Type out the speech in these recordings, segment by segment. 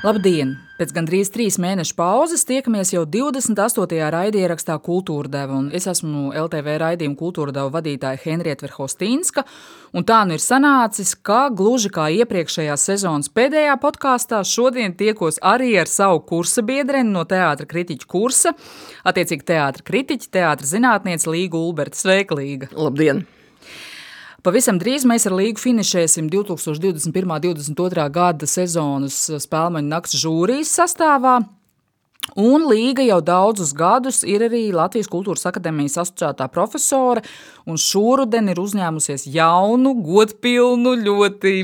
Labdien! Pēc gandrīz trīs mēnešu pauzes tiekamies jau 28. raidierakstā Kultūra deva. Es esmu LTV raidījuma Kultūra deva vadītāja Henrieta Verhostīnska. Tā nu ir sanācis, ka gluži kā iepriekšējās sezonas pēdējā podkāstā, šodien tiekos arī ar savu kursa biedreni no teātra kritiķa kursa. Attiecīgi teātra kritiķa, teātra zinātniece Līga Ulberta. Sveika, Līga! Labdien! Pavisam drīz mēs ar līgu finišēsim 2021. un 2022. gada sezonas spēļu nakts žūrijas sastāvā. Un Līga jau daudzus gadus ir arī Latvijas Kultūras Akademijas asociētā profesore, un šoruden ir uzņēmusies jaunu, godpilnu, ļoti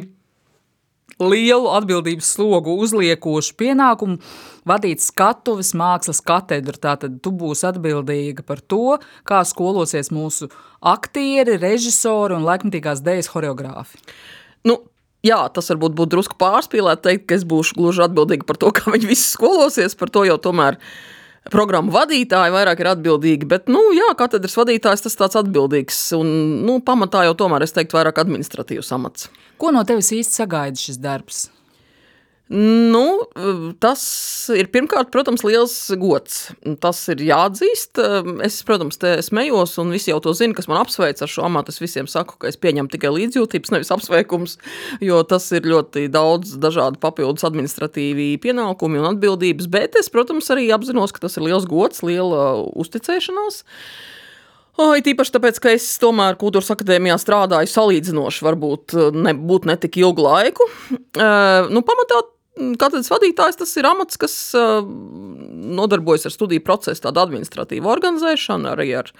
lielu atbildības slogu uzliekošu pienākumu vadīt skatuves mākslas katedru. Tātad tu būsi atbildīga par to, kā skolosies mūsu aktieri, režisori un laikmatīgās dēļas horeogrāfi. Nu, Jā, tas varbūt būtu drusku pārspīlēt, teikt, ka es būšu gluži atbildīga par to, kā viņi visi skolosies. Par to jau tomēr programmu vadītāji vairāk ir atbildīgi. Bet, nu, jā, katedras vadītājs tas tāds atbildīgs. Un, nu, pamatā jau tomēr es teiktu vairāk administratīvs amats. Ko no tevis īsti sagaida šis darbs? Nu, tas ir pirmkārt, protams, liels gods. Tas ir jāatzīst. Es, protams, te smējos, un visi jau to zina, kas man apsveic ar šo amatu. Es visiem saku, ka es pieņemu tikai līdzjūtības, nevis apsveikums, jo tas ir ļoti daudz dažādu papildus administratīvi pienākumi un atbildības. Bet es, protams, arī apzinos, ka tas ir liels gods, liela uzticēšanās. Oh, Tīpaši tāpēc, ka es tomēr kultūras akadēmijā strādāju salīdzinoši, varbūt ne, ne tik ilgu laiku. Uh, nu, pamatā Katedras vadītājs tas ir amats, kas uh, nodarbojas ar studiju procesu, tādu administratīvu organizēšanu, arī ar,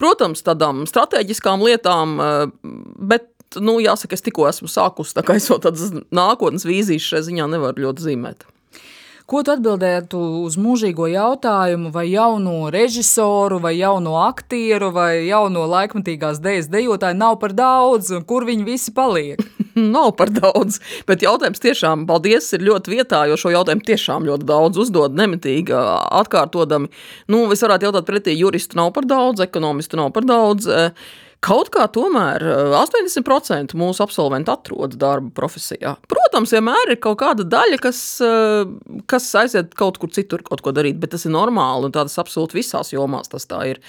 protams, tādām strateģiskām lietām, uh, bet, nu, jāsaka, es tikko esmu sākusi, tā kā es vēl tādas nākotnes vīzijas šai ziņā nevaru ļoti zīmēt. Ko tu atbildētu uz mūžīgo jautājumu, vai jauno režisoru, vai jauno aktieru, vai jauno laikmatīgās dēļas dejotāju nav par daudz, un kur viņi visi paliek? nav par daudz, bet jautājums tiešām, paldies, ir ļoti vietā, jo šo jautājumu tiešām ļoti daudz uzdod nemitīgi atkārtodami. Nu, es varētu jautāt pretī, juristu nav par daudz, ekonomistu nav par daudz. Kaut kā tomēr 80% eh, mūsu absolventu atrodas darba profesijā. Protams, vienmēr ir kaut kāda daļa, kas, eh, kas aiziet kaut kur citur, kaut ko darīt, bet tas ir normāli un tas absolūti visās jomās tas tā ir.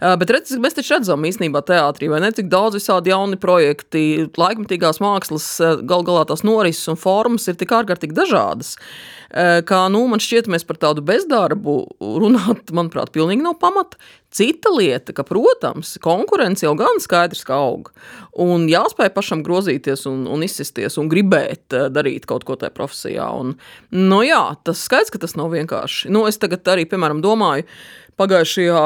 Eh, bet redz, mēs taču redzam īstenībā teātrī, vai ne cik daudz visādi jauni projekti, laikmatīgās mākslas, gal galā tās norises un formas ir tik ārkārtīgi dažādas. Kā nu, man šķiet, mēs par tādu bezdarbu runāt, manuprāt, pilnīgi nav pamata. Cita lieta, ka, protams, konkurence jau gan skaidrs, ka aug. Un jāspēj pašam grozīties un, un izsisties un gribēt eh, darīt kaut ko tajā profesijā. Un, nu jā, tas skaidrs, ka tas nav vienkārši. Nu, es tagad arī, piemēram, domāju, pagājušajā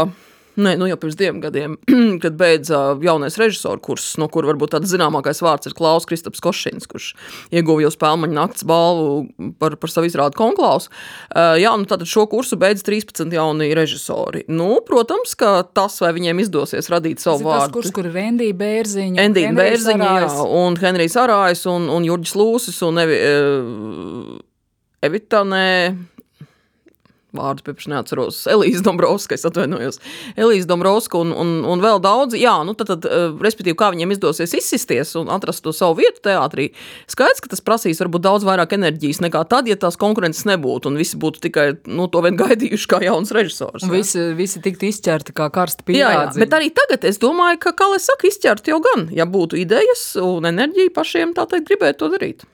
Nē, nu jau pirms diviem gadiem, kad beidza jaunais režisors kurs, no kura varbūt tāds zināmākais vārds ir Klaus Kristaps Košins, kurš ieguva jau spēļu nakts balvu par, par savu izrādu konklāvus. Uh, jā, nu tātad šo kursu beidz 13 jauni režisori. Nu, protams, ka tas, vai viņiem izdosies radīt savu tas, vārdu. Kurs, kur ir Endija Bērziņa, Endija Bērziņa, jā, un Henrijs Arājs un, un Jurģis Lūsis un Evi, Evita, nē, vārdus pieprasīt, neatceros. Elīze Dombrovska, es atvainojos. Elīze Dombrovska un, un, un vēl daudzi. Jā, nu tad, tad, eh, respektīvi, kā viņiem izdosies izsisties un atrast to savu vietu teātrī. Skaidrs, ka tas prasīs varbūt daudz vairāk enerģijas nekā tad, ja tās konkurences nebūtu un visi būtu tikai nu, to vien gaidījuši kā jauns režisors. Jā. Visi, visi tiktu izķerti kā karsta pīlādi. Jā, jā, bet arī tagad es domāju, ka, kā lai saka, izķert jau gan, ja būtu idejas un enerģija pašiem tā teikt gribētu to darīt.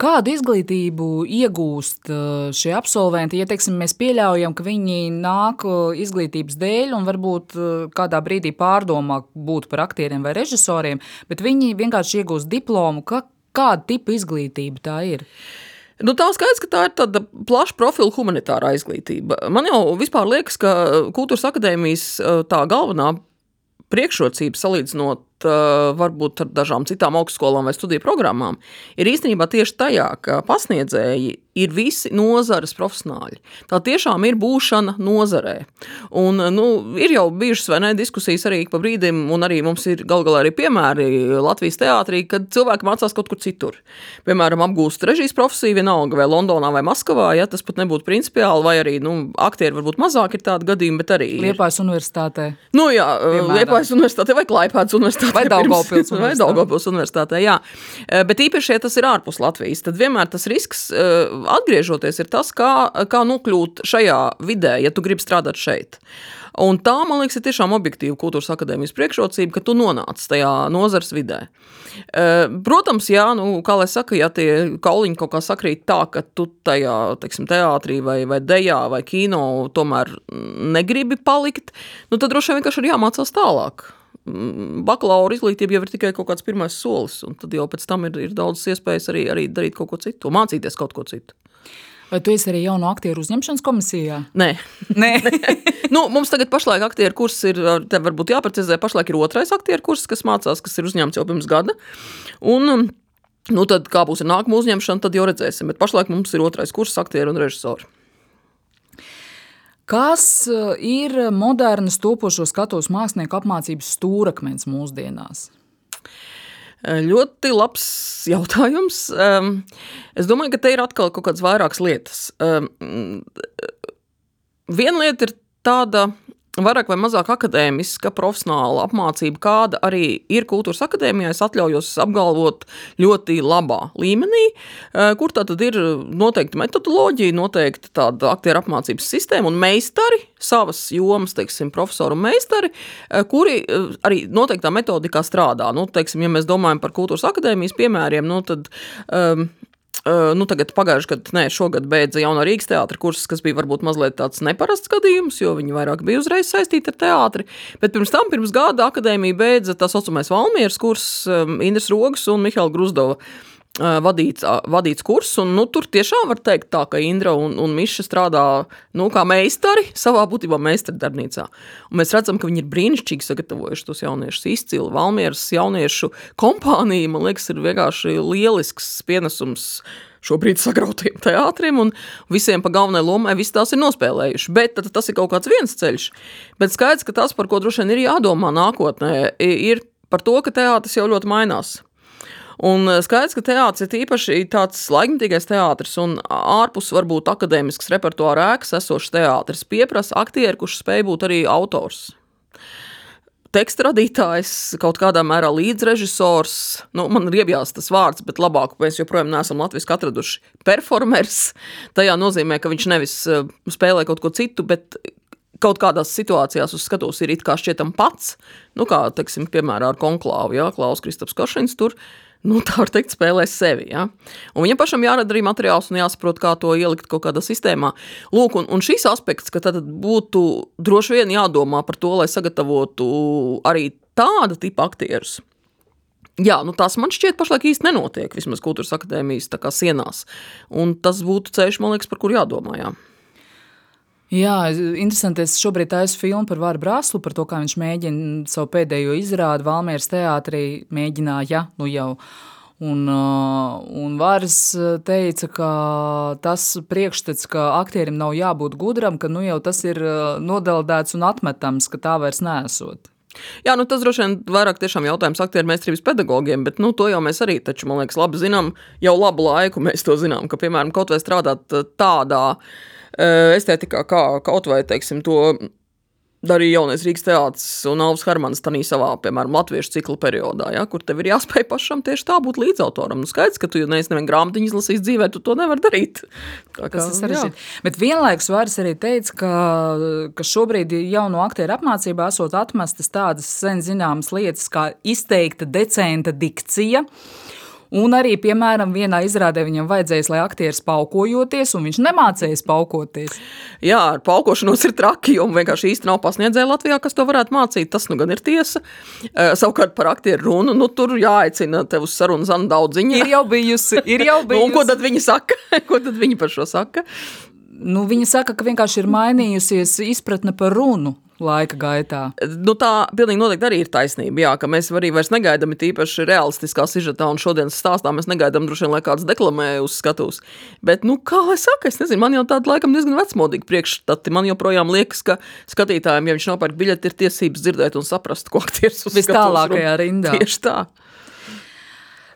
Kādu izglītību iegūst uh, šie absolventi, ja teiksim, mēs pieļaujam, ka viņi nāk uh, izglītības dēļ un varbūt uh, kādā brīdī pārdomā būt par aktieriem vai režisoriem, bet viņi vienkārši iegūst diplomu, ka, kāda tipa izglītība tā ir? Nu, tā skaidrs, ka tā ir tāda plaša profila humanitārā izglītība. Man jau vispār liekas, ka kultūras akadēmijas tā galvenā priekšrocība salīdzinot varbūt ar dažām citām augstskolām vai studiju programmām, ir īstenībā tieši tajā, ka pasniedzēji ir visi nozares profesionāļi. Tā tiešām ir būšana nozarē. Un, nu, ir jau bijušas vai ne diskusijas arī pa brīdim, un arī mums ir gal galā arī piemēri Latvijas teātrī, kad cilvēki mācās kaut kur citur. Piemēram, apgūst režijas profesiju vienalga vai Londonā vai Maskavā, ja tas pat nebūtu principiāli, vai arī nu, aktieri varbūt mazāk ir tādi gadījumi, bet arī. Liepājas universitātē. Nu jā, Liepājas universitātē vai Klaipēdas universitātē Vai Daugavpils Vai universitātē. Universitātē, jā. Eh, Bet īpaši, ja tas ir ārpus Latvijas, tad vienmēr tas risks eh, atgriežoties ir tas, kā, kā nokļūt šajā vidē, ja tu gribi strādāt šeit. Un tā, man liekas, ir tiešām objektīva kultūras akadēmijas priekšrocība, ka tu nonāc tajā nozares vidē. Eh, Protams, jā, nu, kā lai saka, ja tie kauliņi kaut kā sakrīt tā, ka tu tajā, teiksim, teātrī vai, vai dejā vai kino tomēr negribi palikt, nu, tad droši vien vienkārši ir jāmācās tālāk. Mm, Bakalaura izglītība jau ir tikai kaut kāds pirmais solis, un tad jau pēc tam ir, ir daudz iespējas arī, arī darīt kaut ko citu, mācīties kaut ko citu. Vai tu esi arī jaunu aktieru uzņemšanas komisijā? Nē, Nē, nu, mums tagad pašlaik aktieru kurs ir, te varbūt jāprecizē, pašlaik ir otrais aktieru kurs, kas mācās, kas ir uzņemts jau pirms gada. Un, nu, tad, kā būs ar nākamo uzņemšanu, tad jau redzēsim. Bet pašlaik mums ir otrais kurs aktieru un režisoru. Kas uh, ir modernas topošo skatuves mākslinieku apmācības stūrakmens mūsdienās? Eh, Ļoti labs jautājums. Um, es domāju, ka te ir atkal kaut kādas vairākas lietas. Viena lieta ir tāda vairāk vai mazāk akadēmiska, profesionāla apmācība, kāda arī ir kultūras akadēmijā. Es atļaujos apgalvot ļoti labā līmenī, eh, kur tā tad ir noteikti metodoloģija, noteikti tāda aktieru apmācības sistēma un meistari, savas jomas, teiksim, profesori un meistari, eh, kuri eh, arī noteiktā metodikā strādā. Nu, teiksim, ja mēs domājam par kultūras akadēmijas piemēriem, nu, tad um, nu, tagad pagājuši gadu, nē, šogad beidza jauno Rīgas teātra kursus, kas bija varbūt mazliet tāds neparasts gadījums, jo viņi vairāk bija uzreiz saistīti ar teātri. Bet pirms tam, pirms gada, akadēmija beidza tā saucamais Valmieras kurs, um, Indras Rogas un Mihaila Gruzdova uh, vadīts, vadīts kurs. Un, nu, tur tiešām var teikt, tā, ka Indra un, un Miša strādā nu, kā meistari savā būtībā meistardarbnīcā. Un mēs redzam, ka viņi ir brīnišķīgi sagatavojuši tos jauniešus. Izcili Valmieras jauniešu kompānija, man liekas, ir vienkārši lielisks pienesums šobrīd sagrautiem teātriem, un visiem pa galvenai lomai visi tās ir nospēlējuši. Bet tad, tas ir kaut kāds viens ceļš. Bet skaidrs, ka tas, par ko droši vien ir jādomā nākotnē, ir par to, ka teātris jau ļoti mainās. Un eh, skaidrs, ka teātris ir īpaši tāds laikmatīgais teātris, un ārpus varbūt akadēmisks repertuāra ēkas esošs teātris pieprasa aktieru, kurš spēj būt arī autors teksta radītājs, kaut kādā mērā līdzrežisors. Nu, man ir iebjās tas vārds, bet labāk mēs joprojām neesam latviešu atraduši. Performers. Tajā nozīmē, ka viņš nevis eh, spēlē kaut ko citu, bet kaut kādās situācijās uz skatuves ir it kā šķietam pats. Nu, kā, teiksim, piemēram, ar konklāvu, ja Klaus Kristaps Košins tur. Nu, tā var teikt, spēlē sevi. Ja? Un viņam pašam jārada arī materiāls un jāsaprot, kā to ielikt kaut kādā sistēmā. Lūk, un, un šis aspekts, ka tad būtu droši vien jādomā par to, lai sagatavotu arī tāda tipa aktierus. Jā, nu tas man šķiet, pašlaik īsti nenotiek, vismaz kultūras akadēmijas sienās. Un tas būtu ceļš, man liekas, par kur jādomā. Jā. Jā, interesanti. Es šobrīd taisu filmu par Vāru Brāzlu, par to, kā viņš mēģina savu pēdējo izrādi Valmieras teātrī. Mēģināja, nu jau. Un, uh, un Vārs teica, ka tas priekšstats, ka aktierim nav jābūt gudram, ka nu jau tas ir uh, nodeldēts un atmetams, ka tā vairs nesot. Jā, nu tas droši vien vairāk tiešām jautājums aktieru mēstrības pedagogiem, bet nu, to jau mēs arī, taču, man liekas, labi zinām, jau labu laiku mēs to zinām, ka, piemēram, kaut vai strādāt tādā eh, estētikā, kā kaut vai, teiksim, to darīja jaunais Rīgas teātris un Alvis Hermans tanī savā, piemēram, latviešu ciklu periodā, ja, kur tev ir jāspēj pašam tieši tā būt līdzautoram. Nu, skaidrs, ka tu jau neesi nevienu grāmatiņu izlasījis dzīvē, tu to nevar darīt. Tā Tas ir sarežģīti. Bet vienlaikus Vārs arī teica, ka, ka šobrīd jauno aktieru apmācībā esot atmestas tādas sen zināmas lietas kā izteikta decenta dikcija. Un arī, piemēram, vienā izrādē viņam vajadzēja, lai aktieris paukojoties, un viņš nemācījās paukoties. Jā, ar paukošanos ir traki, jo vienkārši īsti nav pasniedzēja Latvijā, kas to varētu mācīt. Tas nu gan ir tiesa. Uh, savukārt par aktieru runu, nu tur jāaicina tev uz sarunu zana daudziņa. Ir jau bijusi, ir jau Nu, bijusi. un ko tad viņi saka? ko tad viņi par šo saka? Nu, viņa saka, ka vienkārši ir mainījusies izpratne par runu laika gaitā. Nu, tā pilnīgi noteikti arī ir taisnība. Jā, ka mēs arī vairs negaidām, īpaši realistiskā sižetā un šodienas stāstā mēs negaidām, droši vien, lai kāds deklamē uz skatuves. Bet, nu, kā lai saka, es nezinu, man jau tāda laikam diezgan vecmodīga priekšstati. Man joprojām liekas, ka skatītājiem, ja viņš nopērk biļeti, ir tiesības dzirdēt un saprast, ko aktieris uz Vis tālākajā rindā. Tieši tā.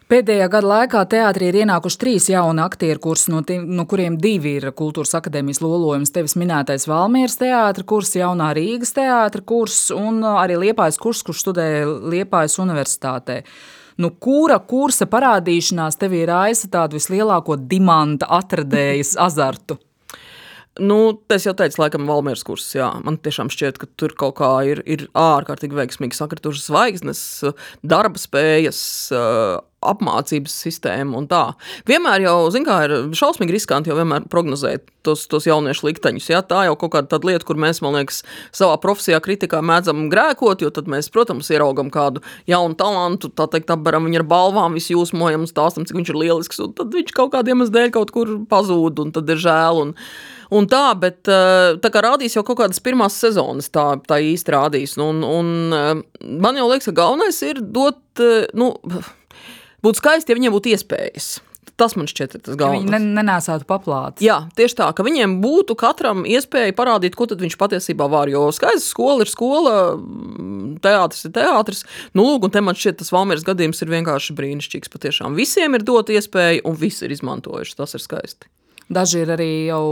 Pēdējā gada laikā teātrī ir ienākuši trīs jauni aktieru kursi, no, tiem, no kuriem divi ir kultūras akadēmijas lolojums. Tevis minētais Valmieras teātra kurs, jaunā Rīgas teātra kurs un arī Liepājas kurs, kurš studēja Liepājas universitātē. Nu, kura kursa parādīšanās tev ir raisa tādu vislielāko dimanta atradējas azartu? Nu, tas jau teicu, laikam, Valmīras kurs. Jā. Man tiešām šķiet, ka tur kaut kā ir, ir ārkārtīgi veiksmīgi sakritušas zvaigznes, darba spējas, apmācības sistēma un tā. Vienmēr jau, zin kā, ir šausmīgi riskanti jau vienmēr prognozēt tos, tos jauniešu likteņus. Ja? Tā jau kaut kāda lieta, kur mēs, man liekas, savā profesijā kritikā mēdzam grēkot, jo tad mēs, protams, ieraugam kādu jaunu talantu, tā teikt, apberam viņu ar balvām, visu jūsmojam stāstam, cik viņš ir lielisks, un tad viņš kaut kādiem iemeslu dēļ kaut kur pazūd, un tad ir žēl. Un, Un tā, bet tā kā rādīs jau kaut kādas pirmās sezonas, tā, tā īsti rādīs. Un, un man jau liekas, ka galvenais ir dot, nu, Būtu skaisti, ja viņiem būtu iespējas. Tas man šķiet, tas galvenais. Viņi nenēsātu paplātes. Jā, tieši tā, ka viņiem būtu katram iespēja parādīt, ko viņš patiesībā var. Jo skaista skola ir skola, teātris ir teātris. Nu, lūk, un te man šķiet, tas Valmieras gadījums ir vienkārši brīnišķīgs. Patiešām visiem ir dot iespēju, un visi ir izmantojuši. Tas ir skaisti. Daži ir arī jau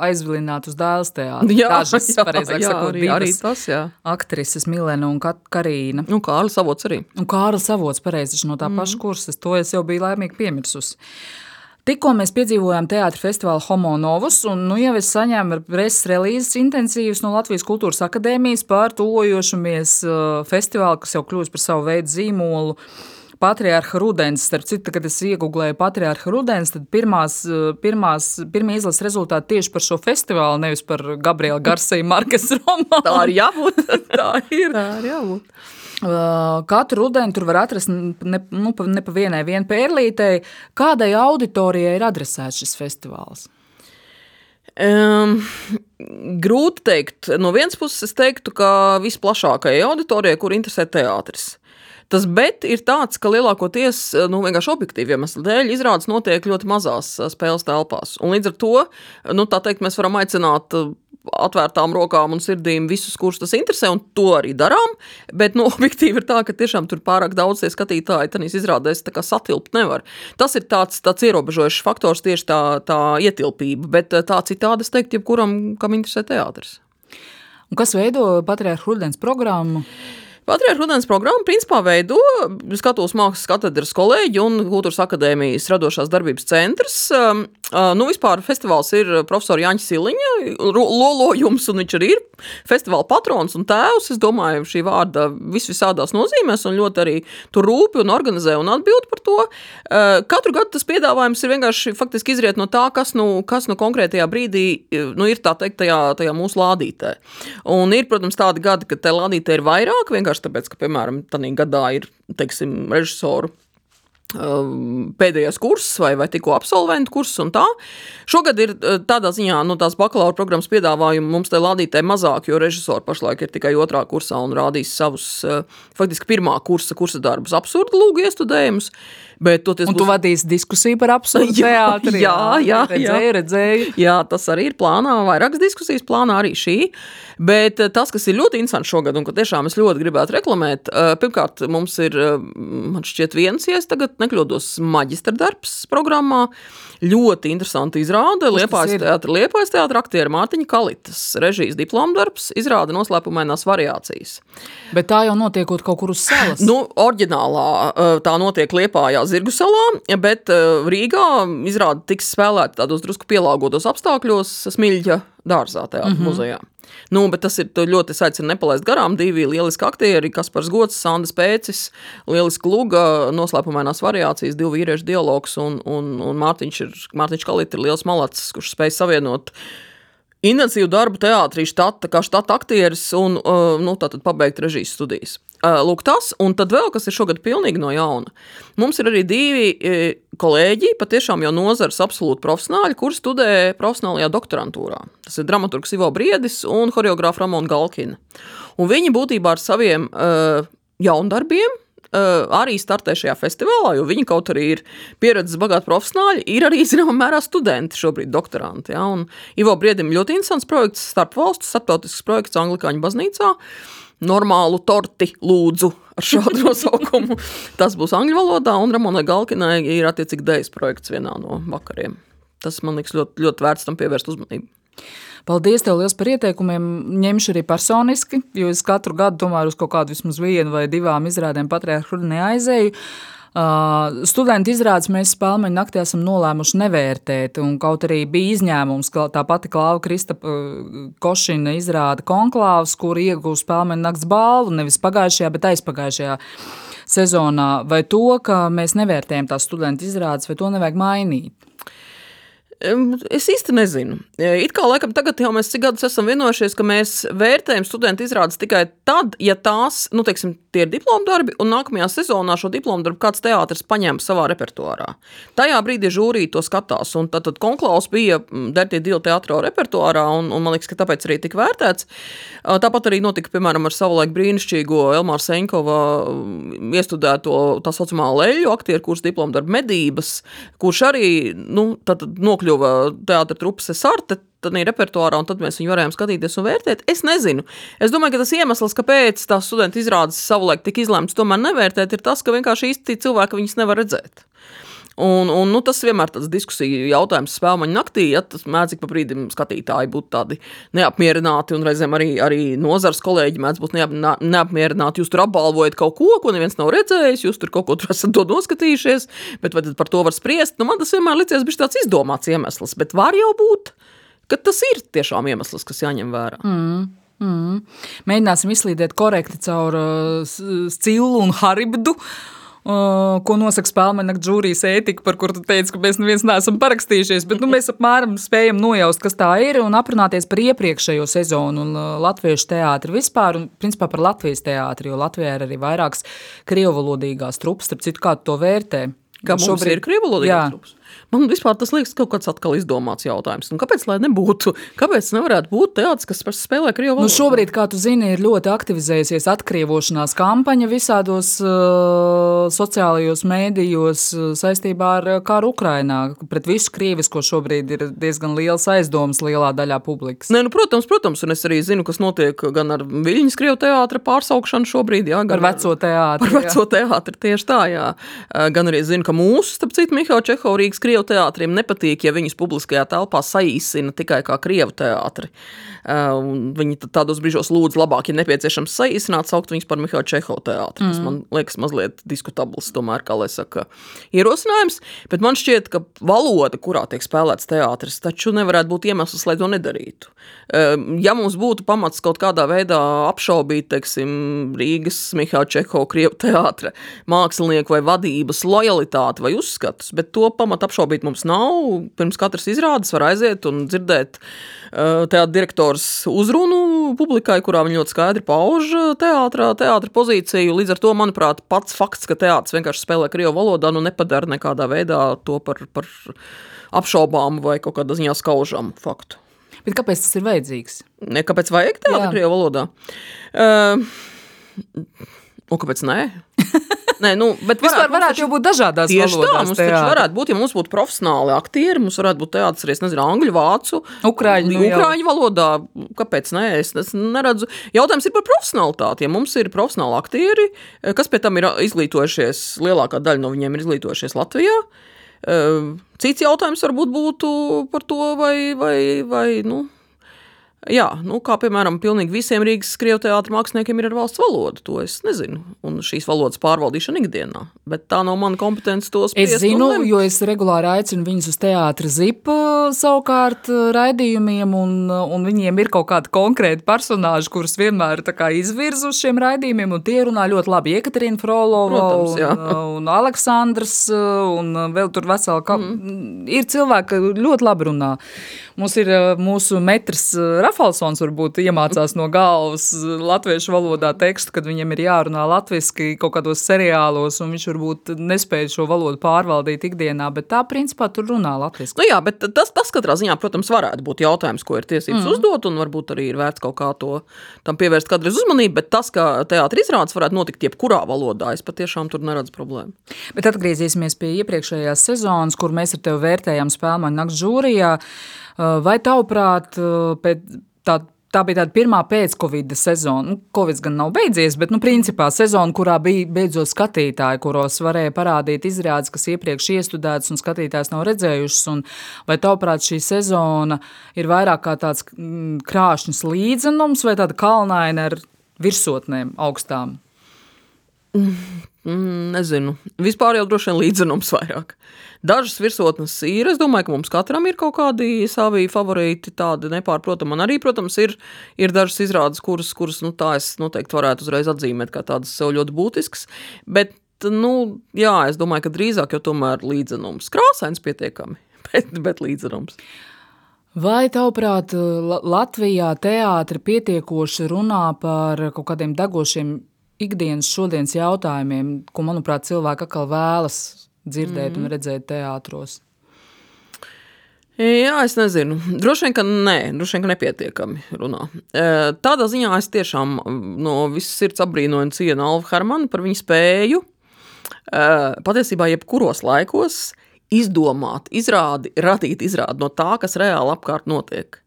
aizvilināti uz dēls teātri. Jā, Dažas, jā, jā, sakot, arī, arī tas, jā. Aktrises Milena un Karīna. Un Kārlis Avots arī. Un Kārlis Avots, pareizi, no tā mm. paša kursa. To es jau biju laimīgi piemirsusi. Tikko mēs piedzīvojām teātrus festivālu Homo Novus, un nu, jau es saņēmu preses relīzes intensīvas no Latvijas Kultūras Akadēmijas par tojošamies uh, festivālu, kas jau kļūst par savu veidu zīmolu patriārha rudens. Starp citu, kad es iegūlēju patriārha rudens, tad pirmās, eh, pirmās, pirmie izlases rezultāti tieši par šo festivālu, nevis par Gabriela Garsija Markas romānu. Tā ir jābūt. Tā ir. Tā ir jābūt. Uh, katru rudeni tur var atrast ne, nu, ne pa vienai vien pērlītei. Kādai auditorijai ir adresēts šis festivāls? Um, grūti pateikt. No vienas puses, es teiktu, ka visplašākajai auditorijai, kur interesē teātris. Tas bet ir tāds, ka lielākoties, nu, vienkārši objektīvi iemeslu dēļ, izrādes notiek ļoti mazās spēles telpās. Un līdz ar to, nu, tā teikt, mēs varam aicināt atvērtām rokām un sirdīm visus, kurus tas interesē, un to arī darām. Bet nu, objektīvi ir tā, ka tiešām tur pārāk daudz skatītāju tam izrādēs satilpt nevar. Tas ir tāds, tāds ierobežojošs faktors, tieši tā, tā ietilpība, bet tā citādi es teiktu, jebkuram, kam interesē teātris. Un kas veido patriarchu rudens programmu? Patriarcha rudens programmu principā veido Skatuves mākslas katedras kolēģi un Kultūras akadēmijas radošās darbības centrs. Nu, vispār festivāls ir profesora Jāņa Siliņa lolojums, un viņš arī ir festivāla patrons un tēvs. Es domāju, šī vārda vis visādās nozīmēs, un ļoti arī tur rūpi un organizē un atbild par to. Katru gadu tas piedāvājums ir vienkārši faktiski izriet no tā, kas nu, kas nu konkrētajā brīdī nu, ir tā teikt tajā, tajā mūsu lādītē. Un ir, protams, tādi gadi, kad te lādītē ir vairāk, vienkārši tāpēc, ka, piemēram, tādā gadā ir teiksim, režisoru pēdējais kurs vai, vai tikko absolventu kurs un tā. Šogad ir uh, tādā ziņā, nu, tās bakalaura programmas piedāvājumi mums te lādītē mazāk, jo režisori pašlaik ir tikai otrā kursā un rādīs savus, uh, faktiski pirmā kursa, kursa darbus, absurdu lūgu iestudējumus. Bet toties un būs... tu vadīsi diskusiju par absurdu teātri. Jā, jā, redzēju, jā. redzēju. Jā, tas arī ir plānā, vairākas diskusijas plānā arī šī. Bet eh, tas, kas ir ļoti interesants šogad, un ko tiešām es ļoti gribētu reklamēt, eh, pirmkārt, mums ir, eh, man šķiet, viens ies tagad, nekļūdos, maģistra darbs programmā. Ļoti interesanti izrāde. Liepājas teātra, Liepājas teātra aktiera Mārtiņa Kalitas režijas diplomdarbs izrāda noslēpumainās variācijas. Bet tā jau notiekot kaut kur uz salas. Nu, oriģinālā tā notiek Liepājā Zirgu salā, bet Rīgā izrāda tiks spēlēta tādos drusku pielāgotos apstākļos Smilģa dārzā teātra mm -hmm. muzejā. Nu, bet tas ir ļoti aicinu nepalaist garām. Divi lieliski aktieri, Kaspars Gods, Sandra Pēcis, lieliski luga, noslēpumainās variācijas, divu vīriešu dialogs, un, un, un Mārtiņš, ir, Mārtiņš Kalīt ir liels malacis, kurš spēj savienot intensīvu darbu teātrī, štata, kā štata aktieris un uh, nu, pabeigt režijas studijas. Uh, lūk, tas, un tad vēl kas ir šogad pilnīgi no jauna. Mums ir arī divi kolēģi, patiešām jau nozares absolūti profesionāļi, kuri studē profesionālajā doktorantūrā. Tas ir dramaturgs Ivo Briedis un horeogrāfa Ramona Galkina. Un viņi būtībā ar saviem uh, jaundarbiem Uh, arī startē šajā festivālā, jo viņi kaut arī ir pieredzes bagāti profesionāļi, ir arī zināmā mērā studenti, šobrīd doktoranti. Ja? Un Ivo Briedim ļoti interesants projekts, starp valstu starptautisks projekts Anglikāņu baznīcā. Normālu torti lūdzu ar šādu nosaukumu. Tas būs angļu valodā, un Ramonai Galkinai ir attiecīgi dejas projekts vienā no vakariem. Tas man liekas ļoti, ļoti vērts tam pievērst uzmanību. Paldies tev liels par ieteikumiem. Ņemšu arī personiski, jo es katru gadu tomēr uz kaut kādu vismaz vienu vai divām izrādēm patriarhu neaizēju. Uh, studentu izrādes mēs spēļu naktī esam nolēmuši nevērtēt. Kaut arī bija izņēmums, ka tā pati Klāva Kristapa uh, Košina izrāda konklāvs, kur ieguva spēļu nakts balvu nevis pagājušajā, bet aizpagājušajā sezonā. Vai to, ka mēs nevērtējam tās studentu izrādes, vai to nevajag mainīt? Es īsti nezinu. It kā laikam tagad jau mēs cik gadus esam vienojušies, ka mēs vērtējam studentu izrādes tikai tad, ja tās, nu, teiksim, tie ir diplomu darbi, un nākamajā sezonā šo diplomu darbu kāds teātris paņem savā repertuārā. Tajā brīdī žūrī to skatās, un tad, tad konklaus bija Dertie Dila teātrā repertuārā, un, un man liekas, ka tāpēc arī tika vērtēts. Tāpat arī notika, piemēram, ar savulaik brīnišķīgo Elmāra Senkova iestudēto tā saucamā leļu aktieru kursu diplomu darbu medības, kurš arī, nu, tad nokļuva iekļuva teātris trupas Sarte. Tad ir repertuārā, un tad mēs viņu varējām skatīties un vērtēt. Es nezinu. Es domāju, ka tas iemesls, kāpēc tās studenti izrādes savulaik tika izlemts, tomēr nevērtēt, ir tas, ka vienkārši īsti cilvēki viņus nevar redzēt. Un, un, nu, tas vienmēr ir diskusija jautājums spēļu naktī. Ja, tas mēdz ik pa brīdim skatītāji būt tādi neapmierināti, un reizēm arī, arī nozars kolēģi mēdz būt neapmierināti. Jūs tur apbalvojat kaut ko, ko neviens nav redzējis, jūs tur kaut ko tur esat noskatījušies, bet vai par to var spriest? Nu, man tas vienmēr licies bijis tāds izdomāts iemesls, bet var jau būt, ka tas ir tiešām iemesls, kas jāņem vērā. Mm. Mm. Mēģināsim izslīdēt korekti caur uh, stilu un haribdu. Uh, ko nosaka spēļu žūrijas ētika, par kuru tu teici, ka mēs neviens neesam parakstījušies. Bet nu, mēs apmēram spējam nojaust, kas tā ir un aprunāties par iepriekšējo sezonu un latviešu teātri vispār, un principā par Latvijas teātri, jo Latvijā ir arī vairākas krievalodīgās trupas, starp citu, kā to vērtē. Kā mums šobrīd ir krievalodīgās trupas? Man vispār tas liekas kaut kāds atkal izdomāts jautājums. Nu, kāpēc lai nebūtu? Kāpēc nevarētu būt teātris, kas spēlē krievu valodu? Nu, šobrīd, kā tu zini, ir ļoti aktivizējusies atkrievošanās kampaņa visādos uh, sociālajos mēdījos uh, saistībā ar uh, karu Ukrainā. Pret visu krievisko šobrīd ir diezgan liels aizdoms lielā daļā publikas. Nē, nu, protams, protams, un es arī zinu, kas notiek gan ar Viļņas krievu teātra pārsaukšanu šobrīd, jā, gan par veco teātri. Par veco teātri tieši tā, jā. Gan arī zinu, ka mūsu, starp citu, Mihāla Čeho Rīgas krievu teātriem nepatīk, ja viņus publiskajā telpā saīsina tikai kā krievu teātri. Uh, viņi tādos brīžos lūdz labāk, ja nepieciešams saīsināt, saukt viņus par Mihālu Čehovu teātri. Mm. Tas man liekas mazliet diskutabls, tomēr, kā lai saka, ierosinājums. Bet man šķiet, ka valoda, kurā tiek spēlēts teātris, taču nevarētu būt iemesls, lai to nedarītu. Uh, ja mums būtu pamats kaut kādā veidā apšaubīt, teiksim, Rīgas Mihāla Čehova krievu teātra mākslinieku vai vadības lojalitāti vai uzskatus, bet to pamat apšaubīt mums nav. Pirms katras izrādes var aiziet un dzirdēt teātra direktoru autors uzrunu publikai, kurā viņi ļoti skaidri pauž teātrā, teātra pozīciju. Līdz ar to, manuprāt, pats fakts, ka teātris vienkārši spēlē krievu valodā, nu nepadara nekādā veidā to par, par apšaubām vai kaut kādā ziņā skaužamu faktu. Bet kāpēc tas ir vajadzīgs? Ne, kāpēc vajag teātri krievu valodā? Uh, un kāpēc nē? Nē, nu, bet varētu, Vispār varētu taču, jau būt dažādās tieši valodās. Tā, mums teātri. taču varētu būt, ja mums būtu profesionāli aktieri, mums varētu būt teātris arī, nezinu, angļu, vācu, ukrāņu, nu, ukrāņu valodā. Kāpēc nē? Es, es neredzu. Jautājums ir par profesionalitāti. Ja mums ir profesionāli aktieri, kas pie tam ir izglītojušies, lielākā daļa no viņiem ir izglītojušies Latvijā. Eh, cits jautājums varbūt būtu par to, vai, vai, vai nu, Jā, nu, kā piemēram, pilnīgi visiem Rīgas krievu teātris māksliniekiem ir ar valsts valodu. To es nezinu. Un šīs valodas pārvaldīšana ikdienā. Bet tā nav mana kompetence. Es zinu, jo es regulāri aicinu viņus uz teātra zipa savukārt raidījumiem, un, un viņiem ir kaut kādi konkrēti personāži, kurus vienmēr izvirzu uz šiem raidījumiem, un tie runā ļoti labi. Ekaterina Frolova Protams, un, un Aleksandrs, un vēl tur veseli, ka mm. ir cilvēki, kas ļoti labi runā. Mums ir mūsu metrs Rafalsons varbūt iemācās no galvas latviešu valodā tekstu, kad viņam ir jārunā latviski kaut kādos seriālos, un viņš varbūt nespēja šo valodu pārvaldīt ikdienā, bet tā principā tur runā latviski. Nu jā, bet tas, tas katrā ziņā, protams, varētu būt jautājums, ko ir tiesības mm. uzdot, un varbūt arī ir vērts kaut kā to tam pievērst kādreiz uzmanību, bet tas, ka teātris izrādes varētu notikt jebkurā valodā, es patiešām tur neredzu problēmu. Bet atgriezīsimies pie iepriekšējās sezonas, kur mēs ar tevi vērtējām spēlmaņu nakts žūrijā. Vai tavuprāt, pēc tā tā bija tāda pirmā pēc-covid sezona. Nu, Covid gan nav beidzies, bet, nu, principā sezona, kurā bija beidzot skatītāji, kuros varēja parādīt izrādes, kas iepriekš iestudētas un skatītājs nav redzējušas. Vai tavuprāt šī sezona ir vairāk kā tāds mm, krāšņs līdzenums vai tāda kalnaina ar virsotnēm augstām? Mm, nezinu. Vispār jau droši vien līdzenums vairāk. Dažas virsotnes ir. Es domāju, ka mums katram ir kaut kādi savi favorīti, tādi nepārprotami. Man arī, protams, ir, ir dažas izrādes, kuras, kuras nu, tā es noteikti varētu uzreiz atzīmēt kā tādas sev ļoti būtiskas. Bet, nu, jā, es domāju, ka drīzāk jau tomēr līdzenums. Krāsains pietiekami, bet, bet līdzenums. Vai tavuprāt, Latvijā teātri pietiekoši runā par kaut kādiem degošiem ikdienas šodienas jautājumiem, ko, manuprāt, cilvēki atkal vēlas dzirdēt mm. un redzēt teātros? Jā, es nezinu. Droši vien, ka nē, droši vien, ka nepietiekami runā. Tādā ziņā es tiešām no visas sirds apbrīnoju un cienu Alvu Hermanu par viņu spēju patiesībā jebkuros laikos izdomāt, izrādi, radīt izrādi no tā, kas reāli apkārt notiek.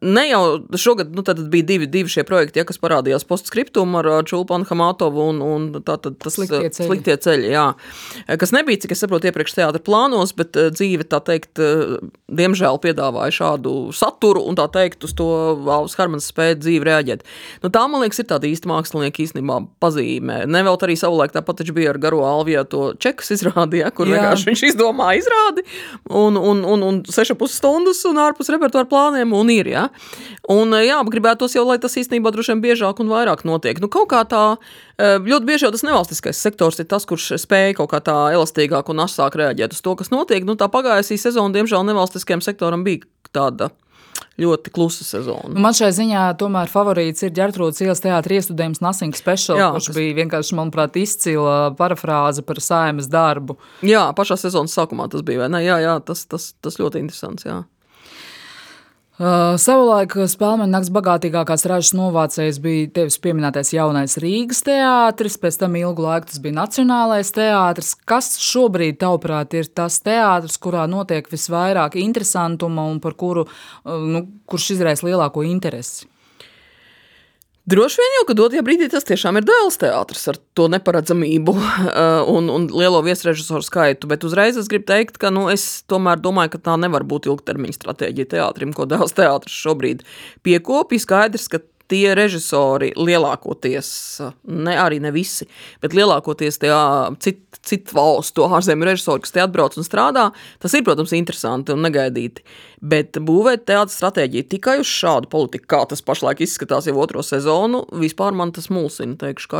Ne jau šogad nu, bija divi, divi šie projekti, ja, kas parādījās postscriptum ar Čulpanu Hamatovu un, un tā, tā, tas sliktie ceļi. Sliktie ceļi jā. Kas nebija, cik es saprotu, iepriekš teātra plānos, bet dzīve, tā teikt, diemžēl piedāvāja šādu saturu un tā teikt, uz to Valsts Harmanas spēja dzīvi reaģēt. Nu, tā, man liekas, ir tāda īsta mākslinieka īstenībā pazīme. Nevelt arī savulaik tāpat bija ar Garo Alviju to čekus izrādīja, kur jā. vienkārši viņš izdomāja izrādi un, un, un, un 6,5 stundas un ārpus repertuāra plāniem problēma un ir. Ja? Un, jā, gribētos jau, lai tas īstenībā droši vien biežāk un vairāk notiek. Nu, kaut kā tā, ļoti bieži jau tas nevalstiskais sektors ir tas, kurš spēj kaut kā tā elastīgāk un asāk reaģēt uz to, kas notiek. Nu, tā pagājusī sezona, diemžēl, nevalstiskajam sektoram bija tāda ļoti klusa sezona. Man šai ziņā tomēr favorīts ir Gertrūdas ielas teātris iestudējums Nothing Special, Jā, kurš kas... bija vienkārši, manuprāt, izcila parafrāze par saimas darbu. Jā, pašā sezonas sākumā tas bija, vai ne? Jā, jā tas, tas, tas ļoti interesants, jā. Uh, savulaik Spēlmeņa nakts bagātīgākās ražas novācējs bija tevis pieminētais jaunais Rīgas teātris, pēc tam ilgu laiku tas bija Nacionālais teātris. Kas šobrīd, tavuprāt, ir tas teātris, kurā notiek visvairāk interesantuma un par kuru, uh, nu, kurš izraisa lielāko interesi? Droši vien jau, ka dotajā brīdī tas tiešām ir dēls teātris ar to neparedzamību uh, un, un lielo viesrežisoru skaitu, bet uzreiz es gribu teikt, ka nu, es tomēr domāju, ka tā nevar būt ilgtermiņa stratēģija teātrim, ko dēls teātris šobrīd piekopja. Skaidrs, ka tie režisori lielākoties, ne arī ne visi, bet lielākoties tie citu cit valstu ārzemju režisori, kas te atbrauc un strādā, tas ir, protams, interesanti un negaidīti. Bet būvēt teātris stratēģiju tikai uz šādu politiku, kā tas pašlaik izskatās jau otro sezonu, vispār man tas mulsina, teikšu.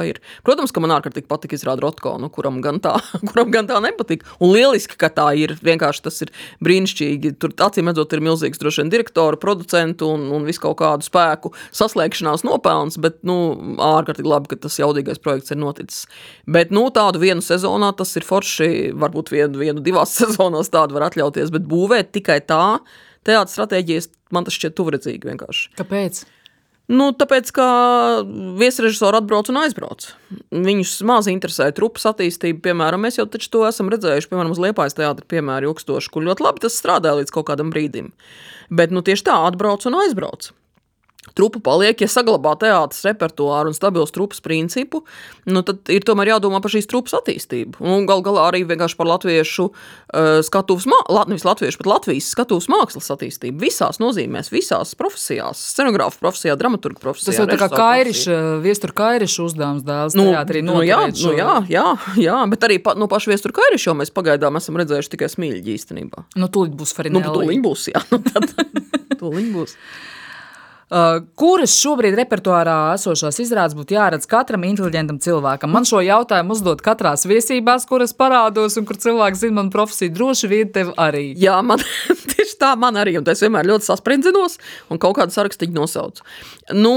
Protams, ka man ārkārtīgi patika izrāda Rotko, nu, kuram gan tā, kuram gan tā nepatika. Un lieliski, ka tā ir, vienkārši tas ir brīnišķīgi. Tur acīm redzot ir milzīgs droši vien direktoru, producentu un, un visu kaut kādu spēku saslēgšanu izdzīšanās nopelns, bet nu, ārkārtīgi labi, ka tas jaudīgais projekts ir noticis. Bet nu, tādu vienu sezonā tas ir forši, varbūt vienu, vienu divās sezonās tādu var atļauties, bet būvēt tikai tā teātris stratēģijas man tas šķiet tuvredzīgi vienkārši. Kāpēc? Nu, tāpēc, ka viesrežisori atbrauc un aizbrauc. Viņus maz interesē trupas attīstība. Piemēram, mēs jau to esam redzējuši, piemēram, uz Liepājas teātra, piemēram, ilgstoši, kur ļoti labi tas strādāja līdz kaut kādam brīdim. Bet nu, tieši tā atbrauc un aizbrauc. Trupa paliek, ja saglabā teātris repertuāru un stabilu trupas principu, nu tad ir tomēr jādomā par šīs trupas attīstību. Un gal galā arī vienkārši par latviešu uh, skatuves, nevis latviešu, bet Latvijas skatuves mākslas attīstību. Visās nozīmēs, visās profesijās, scenogrāfa profesijā, dramaturga profesijā. Tas jau tā kā kairiša, viestur kairiša uzdevums dēls nu, teātrī nu, jā, nu, jā, jā, jā, bet arī pa, no paša viestur kairiša jau mēs pagaidām esam redzējuši tikai smīļģi īstenībā. Nu, tūlīt būs Farinelli. Nu, tūlīt būs, jā. Nu, tad, tūlīt būs. Uh, kuras šobrīd repertuārā esošās izrādes būtu jāredz katram inteliģentam cilvēkam? Man šo jautājumu uzdod katrās viesībās, kuras parādos, un kur cilvēks zina manu profesiju. Droši vien tev arī. Jā, man tieši tā, man arī. Un es vienmēr ļoti sasprindzinos un kaut kādu sarakstu nosaucu. Nu,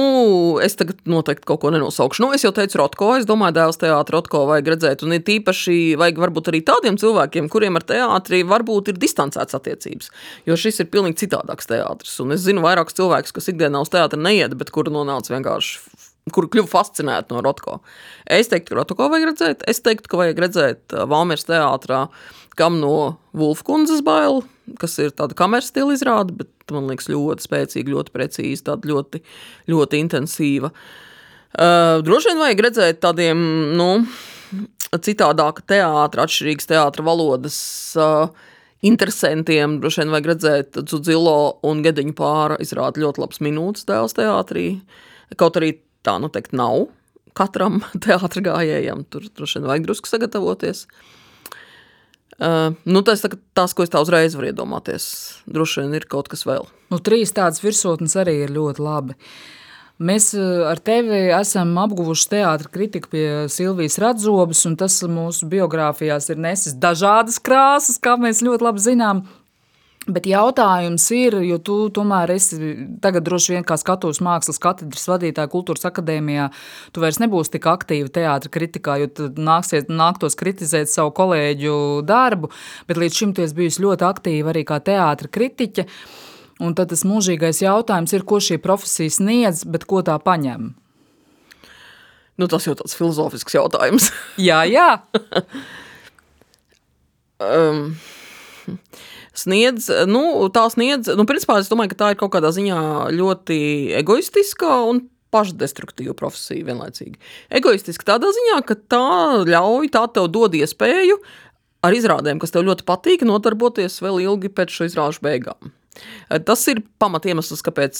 es tagad noteikti kaut ko nenosaukšu. Nu, es jau teicu, Rotko, es domāju, dēls teātris Rotko vajag redzēt. Un ir tīpaši vajag varbūt arī tādiem cilvēkiem, kuriem ar teātri varbūt ir distancēts attiecības. Jo šis ir pilnīgi citādāks teātris. Un es zinu vairākus cilvēkus, kas ikdienā uz teātri neiet, bet kuru nonāca vienkārši kur kļuva fascinēta no Rotko. Es teiktu, ka Rotko vajag redzēt. Es teiktu, ka vajag redzēt uh, Valmieras teātrā, kam no Wolfkundzes baila, kas ir tāda kameras stila izrāde, bet man liekas, ļoti spēcīga, ļoti precīza, tāda ļoti, ļoti intensīva. Uh, droši vien vajag redzēt tādiem, nu, citādāka teātra, atšķirīgas teātra valodas uh, interesantiem. Droši vien vajag redzēt Zudzilo un Gediņu pāra izrāda ļoti labs minūtes tēls teātrī. Kaut arī tā, nu, teikt, nav katram teātra gājējam. Tur droši vien vajag drusku sagatavoties. Uh, nu, tas ir tas, ko es tā uzreiz varu iedomāties. Droši vien ir kaut kas vēl. Nu, trīs tādas virsotnes arī ir ļoti labi. Mēs ar tevi esam apguvuši teātra kritiku pie Silvijas Radzobas, un tas mūsu biogrāfijās ir nesis dažādas krāsas, kā mēs ļoti labi zinām. Bet jautājums ir, jo tu tomēr esi tagad droši vien kā skatos mākslas katedras vadītāja kultūras akadēmijā, tu vairs nebūsi tik aktīva teātra kritikā, jo tad nāksies, nāktos kritizēt savu kolēģu darbu, bet līdz šim tu esi bijusi ļoti aktīva arī kā teātra kritiķe. Un tad tas mūžīgais jautājums ir, ko šī profesija sniedz, bet ko tā paņem? Nu, tas jau tāds filozofisks jautājums. jā, jā. um sniedz, nu, tā sniedz, nu, principā es domāju, ka tā ir kaut kādā ziņā ļoti egoistiska un pašdestruktīva profesija vienlaicīgi. Egoistiski tādā ziņā, ka tā ļauj, tā tev dod iespēju ar izrādēm, kas tev ļoti patīk, nodarboties vēl ilgi pēc šo izrāžu beigām. Tas ir pamatiemesls, kāpēc,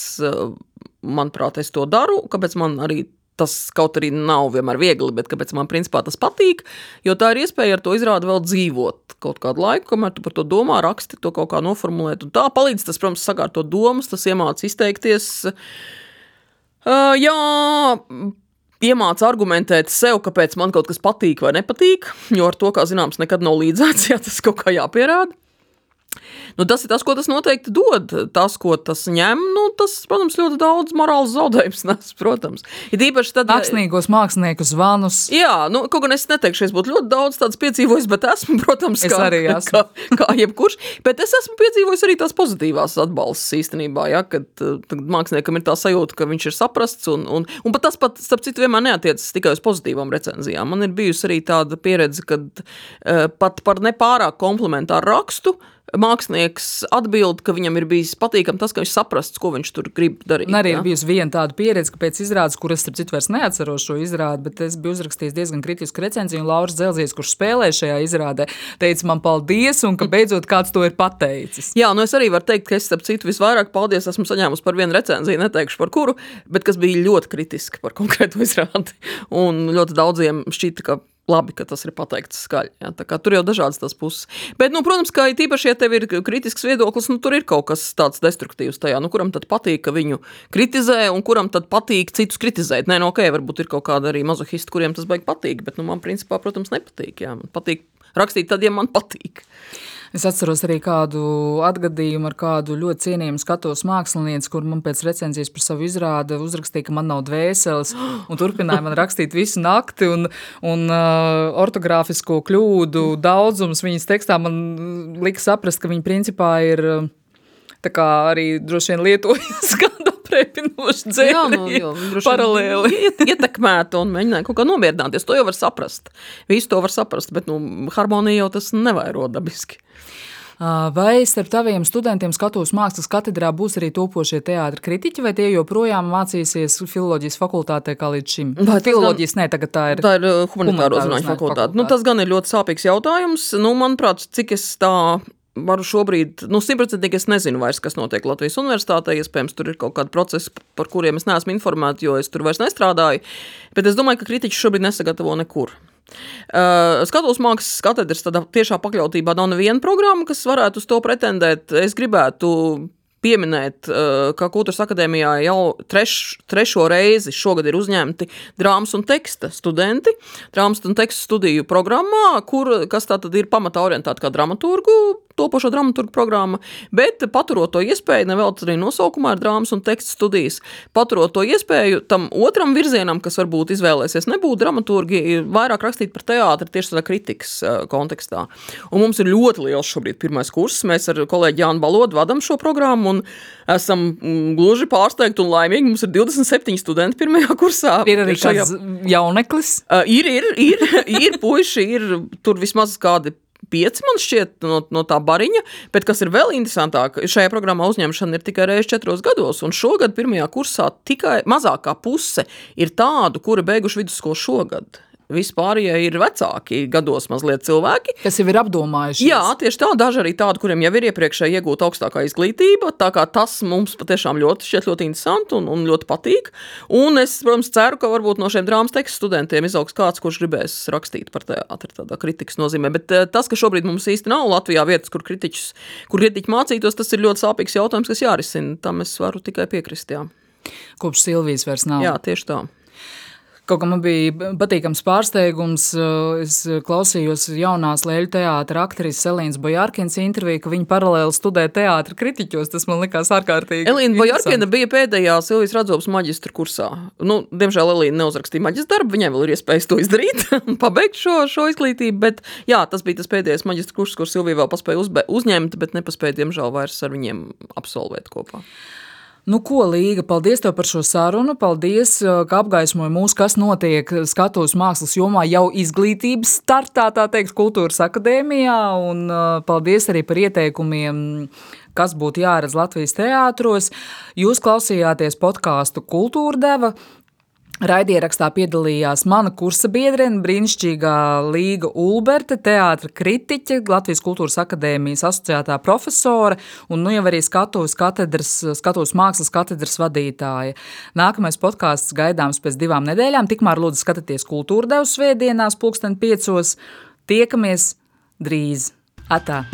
manuprāt, es to daru, kāpēc man arī tas kaut arī nav vienmēr viegli, bet kāpēc man principā tas patīk, jo tā ir iespēja ar to izrādi vēl dzīvot kaut kādu laiku, kamēr tu par to domā, raksti to kaut kā noformulēt, un tā palīdz tas, protams, sakārtot domas, tas iemāc izteikties, uh, jā, iemāca argumentēt sev, kāpēc man kaut kas patīk vai nepatīk, jo ar to, kā zināms, nekad nav līdzēts, ja tas kaut kā jāpierāda. Nu, tas ir tas, ko tas noteikti dod. Tas, ko tas ņem, nu, tas, protams, ļoti daudz morāls zaudējums nes, protams. Ir īpaši tad... Mākslīgos mākslinieku zvanus. Jā, nu, kaut gan es neteikšu, es būtu ļoti daudz tāds piedzīvojis, bet esmu, protams, es kā, arī esmu. Kā, kā jebkurš. Bet es esmu piedzīvojis arī tās pozitīvās atbalsts īstenībā, ja, kad, kad māksliniekam ir tā sajūta, ka viņš ir saprasts, un, un, un pat tas pat, starp citu, vienmēr neatiecas tikai uz pozitīvām recenzijām. Man ir bijusi arī tāda pieredze, kad uh, pat par nepārāk komplementāru rakstu uh, mākslinieks atbild, ka viņam ir bijis patīkami tas, ka viņš saprasts, ko viņš tur grib darīt. Un arī ja? ir bijusi viena tāda pieredze, ka pēc izrādes, kuras, starp citu, vairs neatceros šo izrādi, bet es biju uzrakstījis diezgan kritisku recenziju, un Lauris Zelzies, kurš spēlē šajā izrādē, teica man paldies, un ka beidzot kāds to ir pateicis. Jā, nu es arī varu teikt, ka es, starp citu, visvairāk paldies esmu saņēmusi par vienu recenziju, neteikšu par kuru, bet kas bija ļoti kritiski par konkrētu izrādi. Un ļoti daudziem šķita, ka labi, ka tas ir pateikts skaļi. Ja? Tur jau dažādas tās puses. Bet, nu, protams, ka tīpaši, ja tev ir kritisks viedoklis, nu, tur ir kaut kas tāds destruktīvs tajā. Nu, kuram tad patīk, ka viņu kritizē, un kuram tad patīk citus kritizēt? Nē, no nu, ok, varbūt ir kaut kāda arī mazohisti, kuriem tas beigas patīk, bet nu, man principā, protams, nepatīk. Jā. Man patīk rakstīt tad, ja man patīk. Es atceros arī kādu atgadījumu ar kādu ļoti cienījumu skatos mākslinieci, kur man pēc recenzijas par savu izrādi uzrakstīja, ka man nav dvēseles, un turpināja man rakstīt visu nakti, un, un uh, ortogrāfisko kļūdu daudzums viņas tekstā man lika saprast, ka viņa principā ir tā kā arī droši vien lietojas kādu apreipinošu dzēli. Jā, nu, paralēli. Iet, ietekmētu un mēģināja kaut kā nomierināties. To jau var saprast. Visu to var saprast, bet nu, harmonija jau tas nevairo dabiski. Vai starp taviem studentiem skatos mākslas katedrā būs arī topošie teātra kritiķi, vai tie joprojām mācīsies filoloģijas fakultātē kā līdz šim? Vai filoloģijas ne, tagad tā ir? Tā ir humanitāro zinātņu fakultāte. Nu, tas gan ir ļoti sāpīgs jautājums. Nu, manuprāt, cik es tā varu šobrīd, nu, simtprocentīgi es nezinu vairs, kas notiek Latvijas universitātē. Iespējams, tur ir kaut kādi procesi, par kuriem es neesmu informēta, jo es tur vairs nestrādāju. Bet es domāju, ka kritiķi šobrīd nesagatavo nekur. Uh, Skatuves mākslas katedras tiešā pakļautībā nav neviena programma, kas varētu uz to pretendēt. Es gribētu pieminēt, uh, ka Kultūras akadēmijā jau treš, trešo reizi šogad ir uzņemti drāmas un teksta studenti. Drāmas un teksta studiju programmā, kur, kas tā tad ir pamatā orientēta kā dramaturgu topošo dramaturgu programma, bet paturot to iespēju, nevēl arī nosaukumā ir drāmas un teksta studijas, paturot to iespēju tam otram virzienam, kas varbūt izvēlēsies nebūt dramaturgi, vairāk rakstīt par teātri tieši tādā kritikas kontekstā. Un mums ir ļoti liels šobrīd pirmais kurs, mēs ar kolēģi Jānu Balodu vadam šo programmu un esam mm, gluži pārsteigti un laimīgi. Mums ir 27 studenti pirmajā kursā. Ir arī šajā... kāds jauneklis? Uh, ir, ir, ir, ir puiši, ir tur vismaz kādi pieci, man šķiet, no, no tā bariņa, bet kas ir vēl interesantāk, šajā programmā uzņemšana ir tikai reizi četros gados, un šogad pirmajā kursā tikai mazākā puse ir tādu, kuri beiguši vidusskolu šogad. Vispārējie ir vecāki gados mazliet cilvēki. Kas jau ir apdomājuši. Jā, tieši tā, daži arī tādi, kuriem jau ir iepriekšēji iegūta augstākā izglītība. Tā kā tas mums patiešām ļoti, šķiet ļoti interesanti un, un ļoti patīk. Un es, protams, ceru, ka varbūt no šiem drāmas tekstu studentiem izaugs kāds, kurš gribēs rakstīt par teātri tādā kritikas nozīmē. Bet eh, tas, ka šobrīd mums īsti nav Latvijā vietas, kur kritiķus, kur kritiķi mācītos, tas ir ļoti sāpīgs jautājums, kas jārisina. Tam es varu tikai piekrist. Jā. Kopš Silvijas vairs nav. Jā, tieši tā. Kaut kā man bija patīkams pārsteigums, eh, es klausījos jaunās Lēļu teātra aktrises Elīnas Bojārkins interviju, ka viņa paralēli studē teātra kritiķos. Tas man likās ārkārtīgi. Elīna Bojārkina bija pēdējā Silvijas Radzovas maģistra kursā. Nu, diemžēl Elīna neuzrakstīja maģistra darbu, viņai vēl ir iespējas to izdarīt un pabeigt šo, šo izglītību, bet jā, tas bija tas pēdējais maģistra kurs, kur Silvija vēl paspēja uzņemt, bet nepaspēja, diemžēl, vairs ar viņiem absolvēt kopā. Nu, ko, Līga, paldies tev par šo sarunu. Paldies, uh, ka apgaismoji mūs, kas notiek skatuves mākslas jomā jau izglītības startā, tā teikt, kultūras akadēmijā. Un uh, paldies arī par ieteikumiem, kas būtu jāredz Latvijas teātros. Jūs klausījāties podkāstu Kultūra deva. Raidierakstā piedalījās mana kursa biedrene, brīnišķīgā Līga Ulberte, teātra kritiķe, Latvijas Kultūras akadēmijas asociētā profesore un nu jau arī skatuves, katedras, skatuves mākslas katedras vadītāja. Nākamais podkāsts gaidāms pēc divām nedēļām, tikmēr lūdzu skatieties kultūra devu svētdienās pulksten piecos. Tiekamies drīz! Atā!